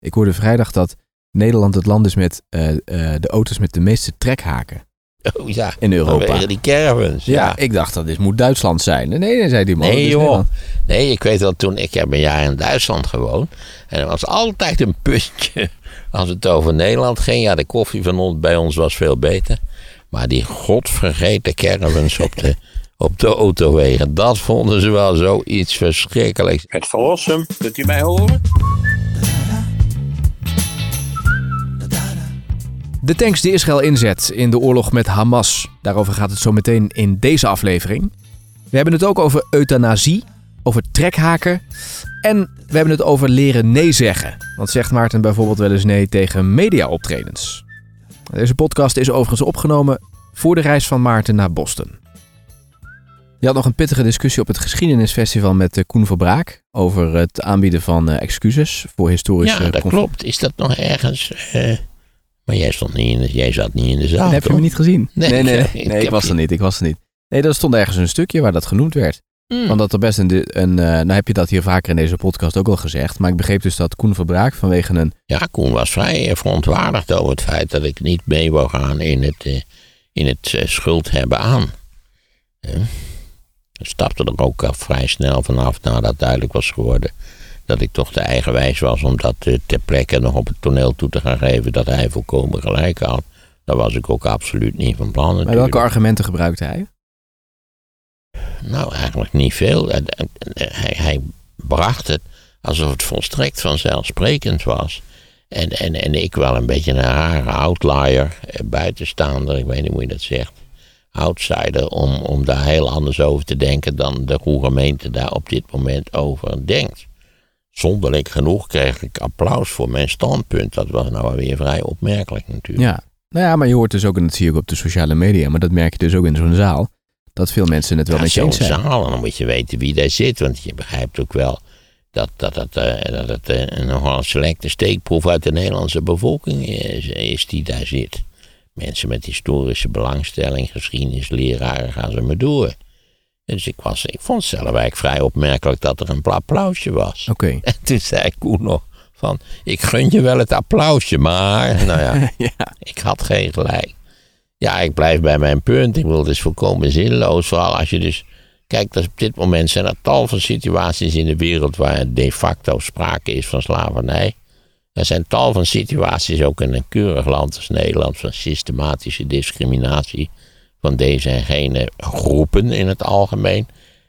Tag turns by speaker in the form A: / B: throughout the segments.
A: Ik hoorde vrijdag dat Nederland het land is met eh, eh, de auto's met de meeste trekhaken
B: Oh ja,
A: in Europa.
B: vanwege die caravans.
A: Ja,
B: Ja,
A: ik dacht dat dit moet Duitsland zijn. Nee, nee, zei die man.
B: Nee, joh.
A: Nederland.
B: Nee, ik weet wel, toen ik heb een jaar in Duitsland gewoond. En er was altijd een puntje als het over Nederland ging. Ja, de koffie van ons, bij ons was veel beter. Maar die godvergeten caravans op de, op de autowegen, dat vonden ze wel zoiets verschrikkelijks. Het verlossen, kunt u mij horen?
A: De tanks die Israël inzet in de oorlog met Hamas. Daarover gaat het zo meteen in deze aflevering. We hebben het ook over euthanasie, over trekhaken en we hebben het over leren nee zeggen. Want zegt Maarten bijvoorbeeld wel eens nee tegen mediaoptredens. Deze podcast is overigens opgenomen voor de reis van Maarten naar Boston. Je had nog een pittige discussie op het geschiedenisfestival met eh, Koen Verbraak over het aanbieden van eh, excuses voor historische
B: Ja, dat klopt. Is dat nog ergens? eh, maar jij, stond niet in de, jij zat niet in de zaal.
A: Dat heb je me niet gezien.
B: Nee,
A: nee, nee,
B: ik-
A: nee,
B: ik
A: was er niet. Ik was er niet. Nee, er stond ergens een stukje waar dat genoemd werd.
B: Hmm.
A: Want dat er best een, een eh, nou heb je dat hier vaker in deze podcast ook al gezegd, maar ik begreep dus dat Koen Verbraak vanwege een,
B: Ja, Koen was vrij verontwaardigd over het feit dat ik niet mee wou gaan in het, eh, in het eh, schuld hebben aan. Ik stapte er ook al vrij snel vanaf nadat duidelijk was geworden dat ik toch te eigenwijs was om dat eh, ter plekke nog op het toneel toe te gaan geven dat hij volkomen gelijk had. Daar was ik ook absoluut niet van plan.
A: maar
B: natuurlijk.
A: welke argumenten gebruikte hij?
B: Nou, eigenlijk niet veel. Eh, eh, Hij, hij bracht het alsof het volstrekt vanzelfsprekend was. En, en, en ik wel een beetje een rare outlier, buitenstaander, ik weet niet hoe je dat zegt. Outsider, om, om daar heel anders over te denken dan de goede gemeente daar op dit moment over denkt. Zonderlijk genoeg kreeg ik applaus voor mijn standpunt. Dat was nou weer vrij opmerkelijk natuurlijk.
A: Ja. Nou ja, maar je hoort dus ook, en dat zie je ook op de sociale media, maar dat merk je dus ook in zo'n zaal, dat veel mensen het wel
B: Ja,
A: met je
B: zo'n
A: eens zijn.
B: zaal, en dan moet je weten wie daar zit. Want je begrijpt ook wel dat, dat, dat, eh, dat het eh, een nogal een selecte steekproef uit de Nederlandse bevolking is, is die daar zit. Mensen met historische belangstelling, geschiedenisleraren, gaan ze maar door. Dus ik, was, ik vond zelf eigenlijk vrij opmerkelijk dat er een applausje was.
A: Oké.
B: En toen zei Koen nog van, ik gun je wel het applausje, maar... Nou ja,
A: ja.
B: ik had geen gelijk. Ja, ik blijf bij mijn punt. Ik wil het is volkomen zinloos. Vooral als je dus. Kijk, dat op dit moment zijn er tal van situaties in de wereld waar de facto sprake is van slavernij. Er zijn tal van situaties, ook in een keurig land als Nederland, van systematische discriminatie van deze en gene groepen in het algemeen.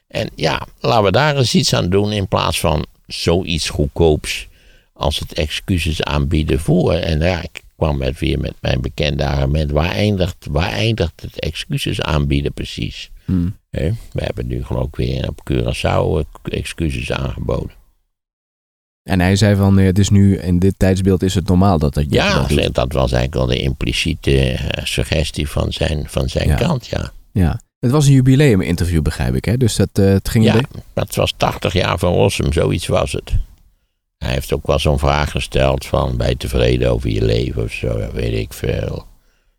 B: En ja, laten we daar eens iets aan doen in plaats van zoiets goedkoops als het excuses aanbieden voor. En ja, ik kwam met weer met mijn bekende argument. Waar eindigt, waar eindigt het excuses aanbieden precies?
A: Hmm.
B: We hebben nu geloof ik weer op Curaçao eh, excuses aangeboden.
A: En hij zei van, eh, het is nu, in dit tijdsbeeld is het normaal dat dat
B: Ja,
A: dat
B: dat was eigenlijk wel de impliciete eh, suggestie van zijn, van zijn
A: Ja.
B: kant, ja.
A: Ja. Het was een jubileum-interview, begrijp ik, hè? Dus dat, eh, het ging
B: Ja, het was 80 jaar van Rossum, zoiets was het. Hij heeft ook wel zo'n vraag gesteld van, ben je tevreden over je leven of zo? Weet ik veel.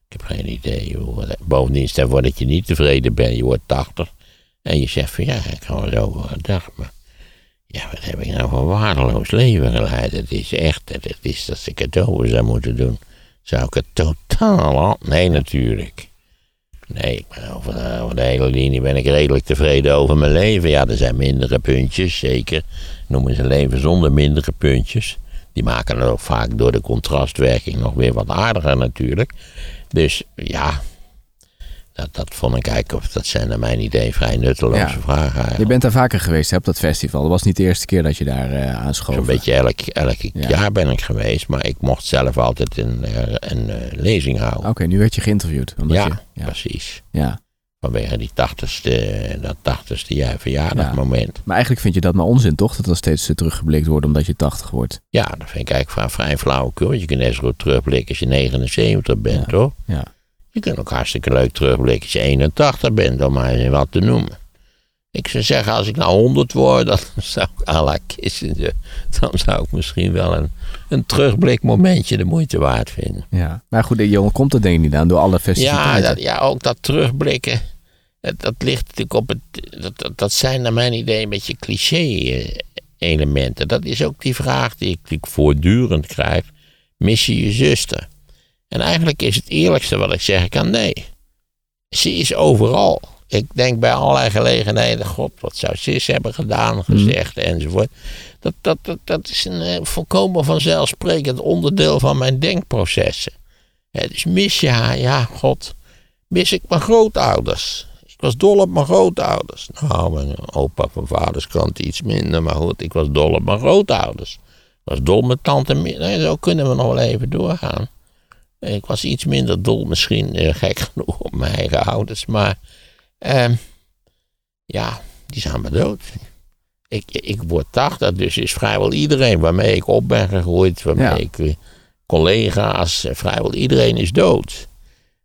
B: Ik heb geen idee. Hoe, bovendien, stel voor dat je niet tevreden bent, je wordt 80. En je zegt van, ja, ik ga wel over gedacht, maar... Ja, wat heb ik nou voor waardeloos leven geleid? Het is echt, het is dat ik het over zou moeten doen. Zou ik het totaal al... Nee, natuurlijk. Nee, ik over, de- over de hele linie ben ik redelijk tevreden over mijn leven. Ja, er zijn mindere puntjes, zeker. Noemen ze leven zonder mindere puntjes. Die maken het ook vaak door de contrastwerking nog weer wat aardiger natuurlijk. Dus ja, dat, dat vond ik eigenlijk, of dat zijn naar mijn idee vrij nutteloze
A: Ja.
B: vragen eigenlijk.
A: Je bent daar vaker geweest hè, op dat festival. Dat was niet de eerste keer dat je daar eh aanschoof.
B: Zo'n beetje elk, elk
A: Ja.
B: jaar ben ik geweest, maar ik mocht zelf altijd een, eh, een, eh, lezing houden.
A: Oké, nu werd je geïnterviewd. Omdat
B: ja,
A: je, ja,
B: precies.
A: ja.
B: Vanwege die tachtigste, dat tachtigste jaar verjaardagmoment.
A: Maar eigenlijk vind je dat maar onzin, toch? Dat er steeds teruggeblikt wordt omdat je 80 wordt.
B: Ja. dat vind ik eigenlijk vrij, vrij flauwekul. want Je kunt net zo goed terugblikken als je 79 bent,
A: Ja.
B: toch?
A: Ja.
B: Je kunt ook hartstikke leuk terugblikken als je 81 bent, om maar eens wat te noemen. Ik zou zeggen, als ik nou 100 word, dan zou ik à la Kissinger, dan zou ik misschien wel een, een terugblikmomentje de moeite waard vinden.
A: ja. Maar goed, je komt er denk ik niet aan door alle
B: Ja,
A: festiviteiten.
B: dat, ja, ook dat terugblikken. Dat, dat ligt natuurlijk op het. Dat, dat, dat zijn naar mijn idee een beetje cliché elementen. Dat is ook die vraag die ik, die ik voortdurend krijg. Mis je je zuster? En eigenlijk is het eerlijkste wat ik zeggen kan, nee. Ze is overal. Ik denk bij allerlei gelegenheden, god, wat zou Sis hebben gedaan, gezegd enzovoort. Dat, dat, dat, dat is een eh, volkomen vanzelfsprekend onderdeel van mijn denkprocessen. Hè, dus mis je haar, ja, god, mis ik mijn grootouders. Ik was dol op mijn grootouders. Nou, mijn opa van vaders kant iets minder, maar goed, ik was dol op mijn grootouders. Ik was dol met tante. Nee, zo kunnen we nog wel even doorgaan. Ik was iets minder dol, misschien eh, gek genoeg op mijn eigen ouders, maar ehm, ja, die zijn maar dood. Ik, ik word 80, dus is vrijwel iedereen waarmee ik op ben gegroeid, waarmee
A: Ja.
B: ik eh, collega's, eh, vrijwel iedereen is dood.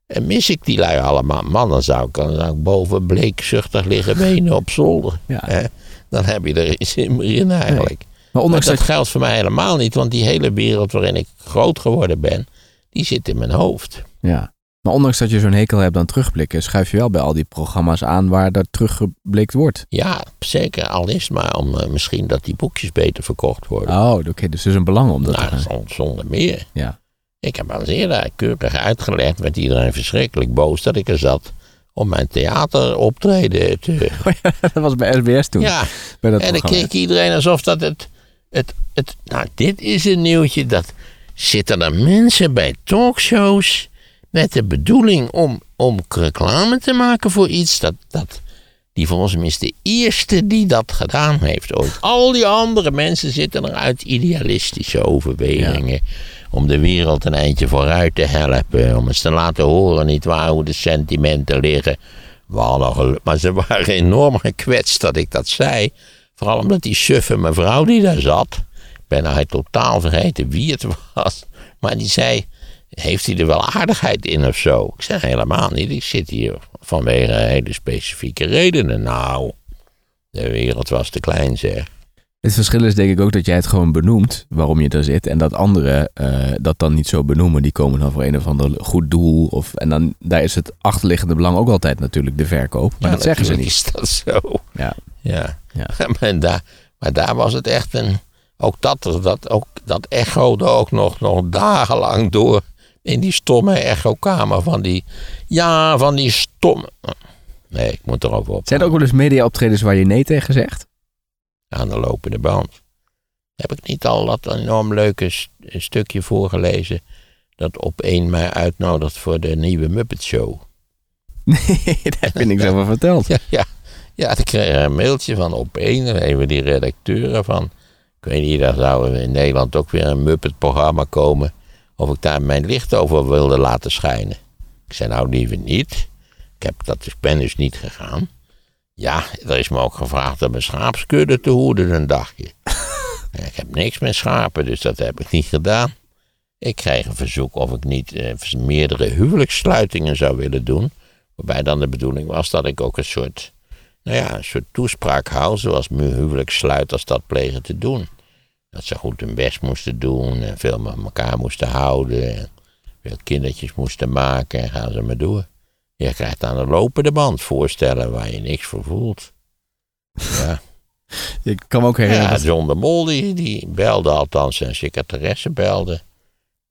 B: En mis ik die lui allemaal, man, dan zou ik, dan zou ik boven bleekzuchtig liggen wenen op zolder.
A: Ja.
B: Dan heb je er meer in eigenlijk.
A: Maar
B: Maar
A: ondanks
B: dat
A: dat,
B: geldt voor mij helemaal niet, want die hele wereld waarin ik groot geworden ben, die zit in mijn hoofd.
A: ja. maar ondanks dat je zo'n hekel hebt aan terugblikken, schuif je wel bij al die programma's aan waar dat teruggeblikt wordt.
B: Ja, zeker. Al is het maar om eh, misschien dat die boekjes beter verkocht worden.
A: Oh, oké, dus er is een belang om dat
B: nou,
A: te gaan.
B: zonder meer.
A: Ja.
B: Ik heb al eerder keurig uitgelegd, werd iedereen verschrikkelijk boos dat ik er zat om mijn theateroptreden te...
A: dat was bij SBS toen.
B: Ja,
A: bij dat
B: en dan keek iedereen alsof dat het, het, het... Nou, dit is een nieuwtje. Dat zitten er mensen bij talkshows met de bedoeling om, om reclame te maken voor iets dat... dat die volgens mij is de eerste die dat gedaan heeft ooit. Al die andere mensen zitten er uit idealistische overwegingen. Om de wereld een eindje vooruit te helpen. Om eens te laten horen, niet waar, hoe de sentimenten liggen. We hadden maar ze waren enorm gekwetst dat ik dat zei. Vooral omdat die suffe mevrouw die daar zat. Ben nou totaal vergeten wie het was. Maar die zei, heeft hij er wel aardigheid in of zo? Ik zeg helemaal niet, ik zit hier vanwege hele specifieke redenen. Nou, de wereld was te klein zeg.
A: Het verschil is denk ik ook dat jij het gewoon benoemt waarom je daar zit. En dat anderen eh, dat dan niet zo benoemen. Die komen dan voor een of ander goed doel. Of, en dan daar is het achterliggende belang ook altijd natuurlijk de verkoop. Maar
B: Ja,
A: dat zeggen ze niet.
B: is dat zo.
A: Ja.
B: Ja.
A: Ja.
B: maar, daar, maar daar was het echt een. Ook dat, dat, ook, dat echode ook nog, nog dagenlang door. In die stomme echokamer van die. Ja, van die stomme. Nee, ik moet erover op.
A: Zijn er ook wel eens media-optredens waar je nee tegen zegt?
B: Aan de lopende band. Heb ik niet al dat enorm leuke st- stukje voorgelezen. Dat op één mij uitnodigt voor de nieuwe Muppet Show.
A: Nee, daar heb je niks over verteld.
B: Ja, ja. ja, ik kreeg een mailtje van op één, even die redacteuren van. Ik weet niet, daar zou in Nederland ook weer een Muppet-programma komen. Of ik daar mijn licht over wilde laten schijnen. Ik zei nou liever niet. Ik heb dat dus, ben dus niet gegaan. Ja, er is me ook gevraagd om een schaapskudde te hoeden een dagje. Ik heb niks met schapen, dus dat heb ik niet gedaan. Ik kreeg een verzoek of ik niet eh, meerdere huwelijkssluitingen zou willen doen. Waarbij dan de bedoeling was dat ik ook een soort, nou ja, een soort toespraak hou, zoals mijn huwelijkssluiters dat plegen te doen. Dat ze goed hun best moesten doen en veel met elkaar moesten houden. En veel kindertjes moesten maken en gaan ze maar door. Je krijgt aan de lopende band voorstellen waar je niks voor voelt. Ja,
A: Ik kan me ook herinneren.
B: ja John de Mol die, die belde althans, zijn secretaresse belde.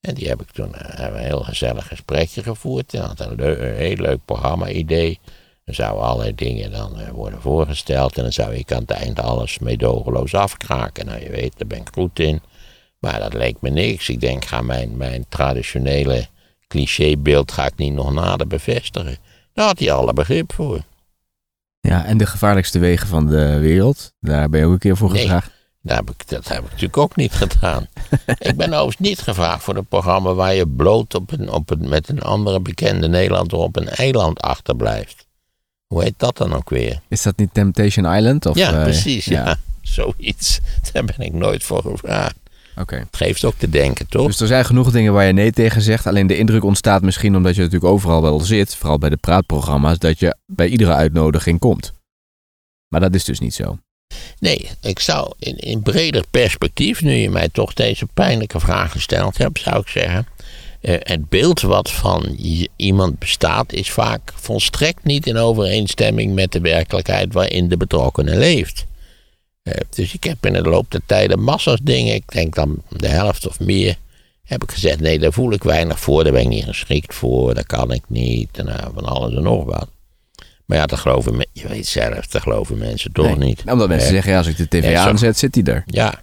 B: En die heb ik toen eh, hebben een heel gezellig gesprekje gevoerd. Hij had een, een heel leuk programma-idee. Er zouden allerlei dingen dan eh, worden voorgesteld. En dan zou ik aan het eind alles meedogenloos afkraken. Nou, je weet, daar ben ik goed in. Maar dat leek me niks. Ik denk, ga mijn, mijn traditionele clichébeeld ga ik niet nog nader bevestigen. Daar had hij alle begrip voor.
A: Ja, en de gevaarlijkste wegen van de wereld. Daar ben je ook een keer voor
B: Nee.
A: gevraagd.
B: Dat heb, ik, dat heb ik natuurlijk ook niet gedaan. ik ben overigens niet gevraagd voor een programma waar je bloot op een, op een, met een andere bekende Nederlander op een eiland achterblijft. Hoe heet dat dan ook weer?
A: Is dat niet Temptation Island? Of,
B: ja,
A: eh,
B: precies. Ja. zoiets. Daar ben ik nooit voor gevraagd.
A: Oké.
B: Het geeft ook te denken, toch?
A: Dus er zijn genoeg dingen waar je nee tegen zegt. Alleen de indruk ontstaat misschien omdat je natuurlijk overal wel zit. Vooral bij de praatprogramma's. Dat je bij iedere uitnodiging komt. Maar dat is dus niet zo.
B: Nee, ik zou in, in breder perspectief, nu je mij toch deze pijnlijke vraag gesteld hebt, zou ik zeggen. Eh, het beeld wat van iemand bestaat is vaak volstrekt niet in overeenstemming met de werkelijkheid waarin de betrokkenen leeft. Eh, dus ik heb in de loop der tijden massa's dingen, ik denk dan de helft of meer, heb ik gezegd, nee, daar voel ik weinig voor, daar ben ik niet geschikt voor, dat kan ik niet, en nou, van alles en nog wat. Maar ja, dat geloven me- je weet zelf, dat geloven mensen toch
A: Nee.
B: niet.
A: Omdat mensen zeggen, ja, als ik de tv aanzet, zit hij er.
B: Ja,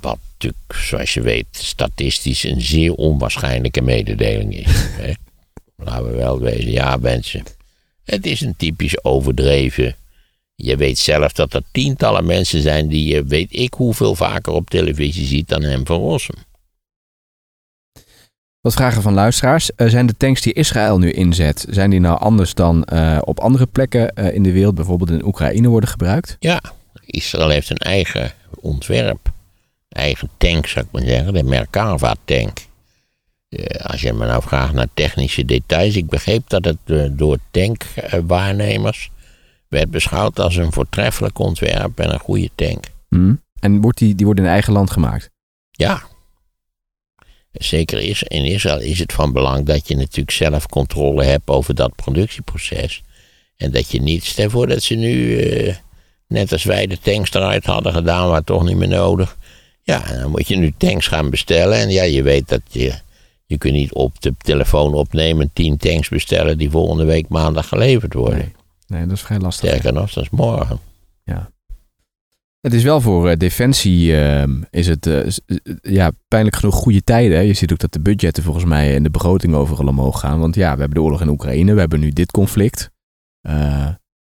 B: wat natuurlijk, zoals je weet, statistisch een zeer onwaarschijnlijke mededeling is. hè. Laten we wel wezen, ja mensen. Het is een typisch overdreven. Je weet zelf dat er tientallen mensen zijn die je weet ik hoeveel vaker op televisie ziet dan hem van Rossum.
A: Wat vragen van luisteraars. Eh, zijn de tanks die Israël nu inzet, zijn die nou anders dan eh, op andere plekken eh, in de wereld, bijvoorbeeld in Oekraïne, worden gebruikt?
B: Ja, Israël heeft een eigen ontwerp. Eigen tank, zou ik maar zeggen. De Merkava-tank. Als je me nou vraagt naar technische details. Ik begreep dat het eh, door tankwaarnemers werd beschouwd als een voortreffelijk ontwerp en een goede tank.
A: Hm. En wordt die, die wordt in eigen land gemaakt?
B: Ja. Zeker is, in Israël is het van belang dat je natuurlijk zelf controle hebt over dat productieproces. En dat je niet, stel voor dat ze nu, eh, net als wij de tanks eruit hadden gedaan, maar toch niet meer nodig. Ja, dan moet je nu tanks gaan bestellen. En ja, je weet dat je, je kunt niet op de telefoon opnemen, tien tanks bestellen die volgende week maandag geleverd worden.
A: Nee. Nee, dat is vrij lastig.
B: Sterker nog, dat is morgen.
A: Het is wel voor eh, defensie ehm, is het eh, eh, ja, pijnlijk genoeg goede tijden. hè. Je ziet ook dat de budgetten volgens mij en de begroting overal omhoog gaan. Want ja, we hebben de oorlog in Oekraïne, we hebben nu dit conflict.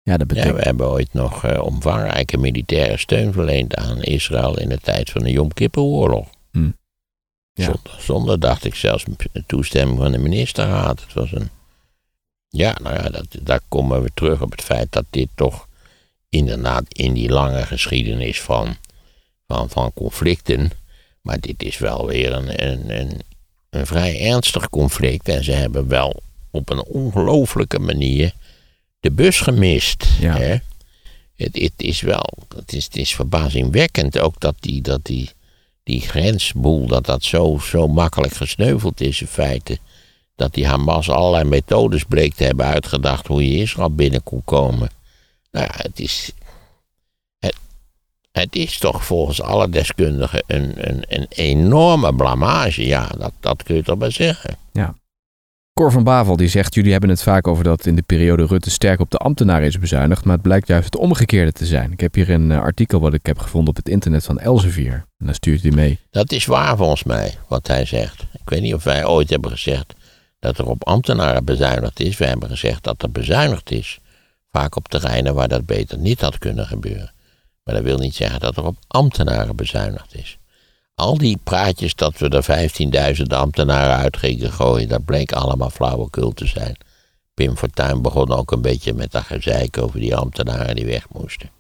A: Ja, dat
B: Ja,
A: betekent...
B: we hebben ooit nog eh, omvangrijke militaire steun verleend aan Israël in de tijd van de Yom Kippur-oorlog.
A: Hm. Ja.
B: Zonder, zonder, dacht ik, zelfs toestemming van de ministerraad. Het was een. Ja, nou ja, dat, daar komen we terug op het feit dat dit toch inderdaad in die lange geschiedenis van, van, van conflicten. Maar dit is wel weer een, een, een, een vrij ernstig conflict. En ze hebben wel op een ongelooflijke manier de bus gemist.
A: Ja.
B: Hè? Het, het is wel, het is, het is verbazingwekkend ook dat die, dat die, die grensboel, dat dat zo, zo makkelijk gesneuveld is in feite. Dat die Hamas allerlei methodes bleek te hebben uitgedacht hoe je Israël binnen kon komen. Nou ja, het is, het, het is toch volgens alle deskundigen een, een, een enorme blamage. Ja, dat, dat kun je toch wel zeggen.
A: Cor van Bavel die zegt, jullie hebben het vaak over dat in de periode Rutte sterk op de ambtenaren is bezuinigd, maar het blijkt juist het omgekeerde te zijn. Ik heb hier een eh, artikel wat ik heb gevonden op het internet van Elsevier. En daar stuurt hij mee.
B: Dat is waar volgens mij, wat hij zegt. Ik weet niet of wij ooit hebben gezegd dat er op ambtenaren bezuinigd is. We hebben gezegd dat er bezuinigd is. Vaak op terreinen waar dat beter niet had kunnen gebeuren. Maar dat wil niet zeggen dat er op ambtenaren bezuinigd is. Al die praatjes dat we er 15.000 ambtenaren uit gingen gooien, dat bleek allemaal flauwekul te zijn. Pim Fortuyn begon ook een beetje met dat gezeik over die ambtenaren die weg moesten.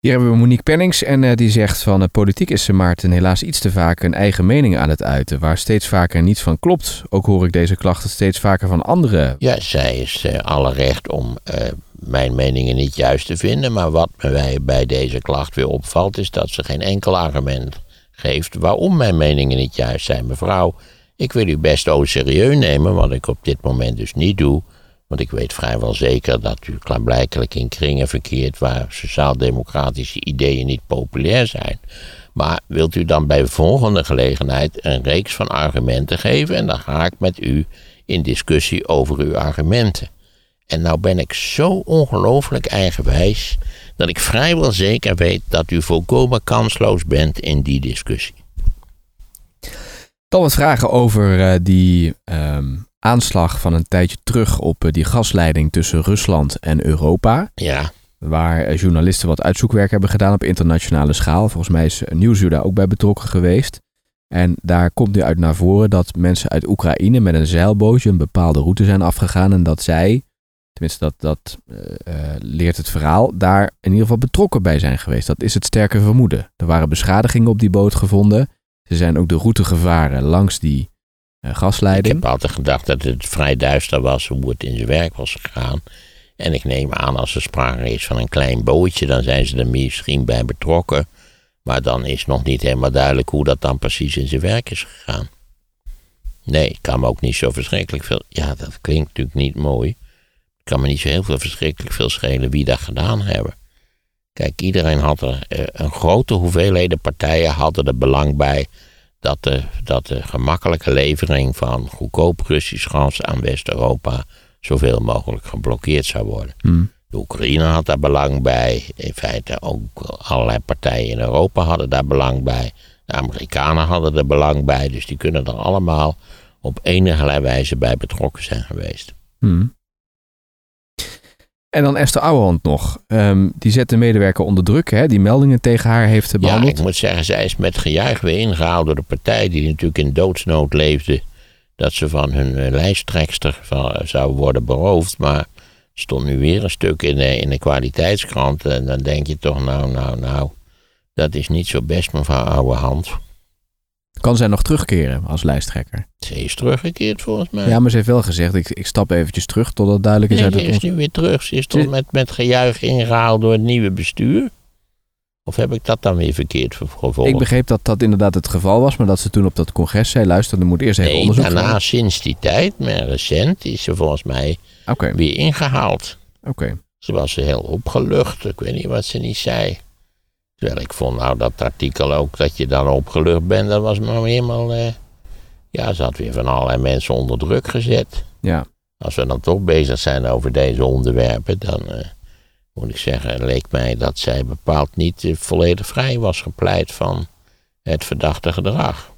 A: Hier hebben we Monique Pennings en eh, die zegt van eh, politiek is Maarten helaas iets te vaak een eigen mening aan het uiten, waar steeds vaker niets van klopt. Ook hoor ik deze klachten steeds vaker van anderen.
B: Ja, zij is eh, alle recht om eh, mijn meningen niet juist te vinden. Maar wat mij bij deze klacht weer opvalt, is dat ze geen enkel argument geeft waarom mijn meningen niet juist zijn. Mevrouw, ik wil u best ook serieus nemen, wat ik op dit moment dus niet doe. Want ik weet vrijwel zeker dat u klaarblijkelijk in kringen verkeert waar sociaal-democratische ideeën niet populair zijn. Maar wilt u dan bij volgende gelegenheid een reeks van argumenten geven en dan ga ik met u in discussie over uw argumenten. En nou ben ik zo ongelooflijk eigenwijs dat ik vrijwel zeker weet dat u volkomen kansloos bent in die discussie.
A: Dan wat vragen over eh, die ehm, aanslag van een tijdje terug op eh, die gasleiding tussen Rusland en Europa.
B: Ja,
A: Waar eh, journalisten wat uitzoekwerk hebben gedaan op internationale schaal. Volgens mij is Nieuwsuur daar ook bij betrokken geweest. En daar komt nu uit naar voren dat mensen uit Oekraïne met een zeilbootje een bepaalde route zijn afgegaan. En dat zij, tenminste dat, dat eh, eh, leert het verhaal, daar in ieder geval betrokken bij zijn geweest. Dat is het sterke vermoeden. Er waren beschadigingen op die boot gevonden. Ze zijn ook de route gevaren langs die eh,
B: ik
A: gasleiding.
B: heb altijd gedacht dat het vrij duister was hoe het in zijn werk was gegaan. En ik neem aan als er sprake is van een klein bootje, dan zijn ze er misschien bij betrokken. Maar dan is nog niet helemaal duidelijk hoe dat dan precies in zijn werk is gegaan. Nee, ik kan me ook niet zo verschrikkelijk veel. Ja, dat klinkt natuurlijk niet mooi. Ik kan me niet zo heel veel verschrikkelijk veel schelen wie dat gedaan hebben. Kijk, iedereen had er, eh, een grote hoeveelheden partijen hadden er belang bij dat de, dat de gemakkelijke levering van goedkoop Russisch gas aan West-Europa zoveel mogelijk geblokkeerd zou worden.
A: Hmm.
B: De Oekraïne had daar belang bij. In feite ook allerlei partijen in Europa hadden daar belang bij. De Amerikanen hadden er belang bij. Dus die kunnen er allemaal op enige wijze bij betrokken zijn geweest.
A: Hmm. En dan Esther Ouwehand nog. Ehm, die zet de medewerker onder druk, hè, die meldingen tegen haar heeft
B: Ja,
A: behandeld.
B: ik moet zeggen, zij is met gejuich weer ingehaald door de partij die natuurlijk in doodsnood leefde. Dat ze van hun eh, lijsttrekster van- zou worden beroofd. Maar stond nu weer een stuk in de, in de kwaliteitskrant. En dan denk je toch, nou, nou, nou. Dat is niet zo best, mevrouw Ouwehand.
A: Kan zij nog terugkeren als lijsttrekker?
B: Ze is teruggekeerd volgens mij.
A: Ja, maar ze heeft wel gezegd, ik, ik stap eventjes terug totdat duidelijk is
B: Nee,
A: uit
B: ze is nu weer terug. Ze is toch
A: Ze-
B: met, met gejuich ingehaald door het nieuwe bestuur? Of heb ik dat dan weer verkeerd ver- gevolgd?
A: Ik begreep dat dat inderdaad het geval was, maar dat ze toen op dat congres zei, luister, er moet eerst even
B: Nee,
A: onderzoek
B: daarna sinds die tijd, maar recent, is ze volgens mij weer ingehaald.
A: oké.
B: Ze was heel opgelucht. Ik weet niet wat ze niet zei. Terwijl ik vond nou dat artikel ook dat je dan opgelucht bent. Dat was maar helemaal... eh, ja, ze had weer van allerlei mensen onder druk gezet.
A: Ja,
B: Als we dan toch bezig zijn over deze onderwerpen... dan eh, moet ik zeggen, leek mij dat zij bepaald niet eh, volledig vrij was gepleit van het verdachte gedrag.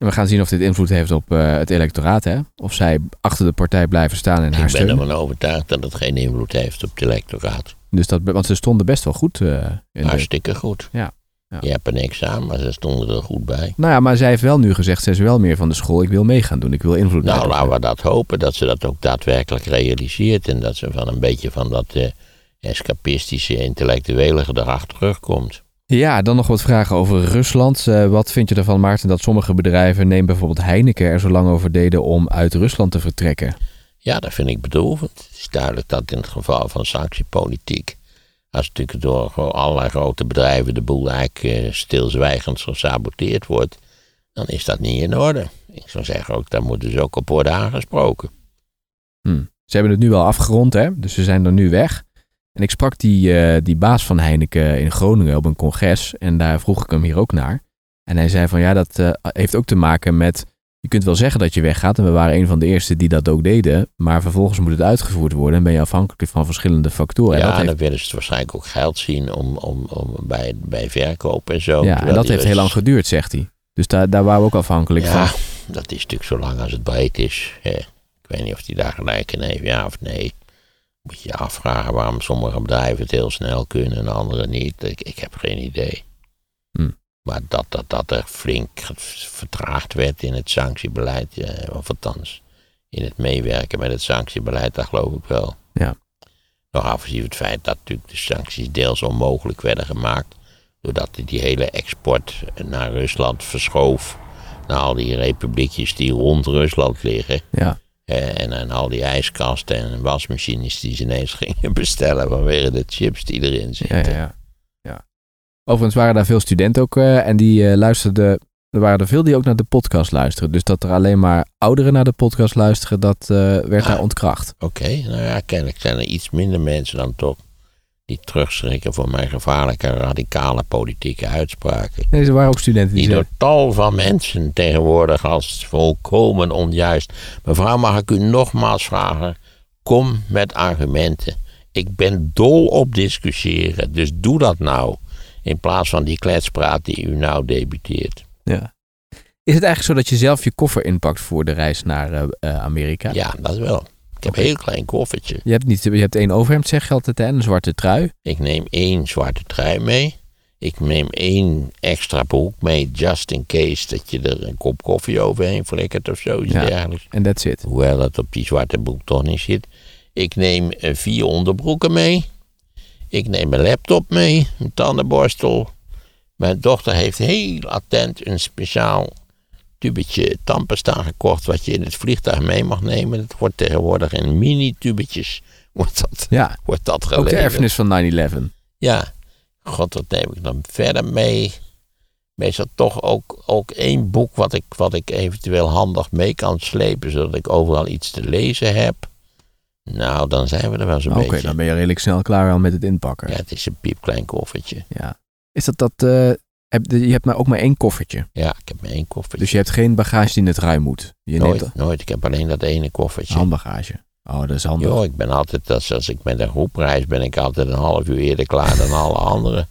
A: En we gaan zien of dit invloed heeft op eh, het electoraat, hè? Of zij achter de partij blijven staan en haar
B: Ik ben ervan overtuigd dat het geen invloed heeft op het electoraat.
A: Dus dat, want ze stonden best wel goed. eh, in de,
B: Hartstikke goed.
A: Ja, ja.
B: Je hebt er niks aan, maar ze stonden er goed bij.
A: nou ja, maar zij heeft wel nu gezegd, ze is wel meer van de school, ik wil mee gaan doen, ik wil invloed
B: Nou, laten we dat hopen, dat ze dat ook daadwerkelijk realiseert. En dat ze van een beetje van dat eh, escapistische intellectuele gedrag terugkomt.
A: Ja, dan nog wat vragen over Rusland. Eh, wat vind je ervan, Maarten, dat sommige bedrijven, neem bijvoorbeeld Heineken, er zo lang over deden om uit Rusland te vertrekken?
B: Ja, dat vind ik bedroevend. Het is duidelijk dat in het geval van sanctiepolitiek, als natuurlijk door allerlei grote bedrijven de boel eigenlijk eh, stilzwijgend gesaboteerd wordt, dan is dat niet in orde. Ik zou zeggen ook, daar moeten ze ook op worden aangesproken.
A: Hm. Ze hebben het nu wel afgerond, hè? dus ze zijn er nu weg. En ik sprak die, eh, die baas van Heineken in Groningen op een congres en daar vroeg ik hem hier ook naar. En hij zei van ja, dat eh, heeft ook te maken met, je kunt wel zeggen dat je weggaat en we waren een van de eerste die dat ook deden, maar vervolgens moet het uitgevoerd worden en ben je afhankelijk van verschillende factoren. En
B: ja,
A: dat heeft,
B: dan willen ze waarschijnlijk ook geld zien om, om, om bij, bij verkoop en zo.
A: ja, en dat heeft heel lang
B: Russen-
A: geduurd, zegt hij. Dus daar, daar waren we ook afhankelijk
B: Ja,
A: van.
B: dat is natuurlijk zo lang als het breed is. Hè. Ik weet niet of hij daar gelijk in heeft, ja of nee. Moet je je afvragen waarom sommige bedrijven het heel snel kunnen en andere niet. Ik, ik heb geen idee.
A: Hm.
B: Maar dat, dat, dat er flink vertraagd werd in het sanctiebeleid, eh, of althans in het meewerken met het sanctiebeleid, dat geloof ik wel.
A: Ja.
B: Nog afgezien het feit dat natuurlijk de sancties deels onmogelijk werden gemaakt. Doordat die- die hele export naar Rusland verschoof. Naar al die republiekjes die rond Rusland liggen.
A: Ja.
B: En, en al die ijskasten en wasmachines die ze ineens gingen bestellen vanwege de chips die erin zitten.
A: ja, ja. ja. Overigens waren daar veel studenten ook eh, en die eh, luisterden. Er waren er veel die ook naar de podcast luisteren. Dus dat er alleen maar ouderen naar de podcast luisteren, dat eh, werd
B: Ah.
A: daar ontkracht.
B: Oké, nou ja, kennelijk zijn er iets minder mensen dan toch die terugschrikken voor mijn gevaarlijke radicale politieke uitspraken.
A: Nee, er waren ook studenten die
B: Die door tal van mensen tegenwoordig als volkomen onjuist. Mevrouw, mag ik u nogmaals vragen? Kom met argumenten. Ik ben dol op discussiëren, dus doe dat nou. In plaats van die kletspraat die u nou debuteert.
A: ja. Is het eigenlijk zo dat je zelf je koffer inpakt voor de reis naar eh, eh, Amerika?
B: Ja, dat wel. Ik heb een heel klein koffertje.
A: Je hebt, niet, je hebt één overhemd, zeg je altijd, hè, en een zwarte trui.
B: Ik neem één zwarte trui mee. Ik neem één extra broek mee, just in case dat je er een kop koffie overheen flikkert of zo. Iets
A: Ja.
B: dergelijks.
A: En that's it.
B: Hoewel dat op die zwarte broek toch niet zit. Ik neem eh, vier onderbroeken mee. Ik neem een laptop mee, een tandenborstel. Mijn dochter heeft heel attent een speciaal tubetje tandpasta gekocht... wat je in het vliegtuig mee mag nemen. Dat wordt tegenwoordig in mini-tubetjes wordt dat,
A: Ja,
B: wordt dat
A: ook de
B: geleverd.
A: erfenis van 9-11.
B: Ja, god, wat neem ik dan verder mee? Meestal toch ook, ook één boek wat ik, wat ik eventueel handig mee kan slepen, zodat ik overal iets te lezen heb. Nou, dan zijn we er wel zo'n
A: Oké,
B: beetje.
A: dan ben je redelijk snel klaar al met het inpakken.
B: Ja, het is een piepklein koffertje.
A: Ja. Is dat dat... eh, heb, je hebt maar ook maar één koffertje.
B: Ja, ik heb maar één koffertje.
A: Dus je hebt geen bagage die net ruim moet. Je neemt
B: nooit, nooit. Ik heb alleen dat ene koffertje.
A: handbagage. Oh, dat is handig.
B: Jo, ik ben altijd, als, als ik met een groep reis, ben ik altijd een half uur eerder klaar dan alle anderen.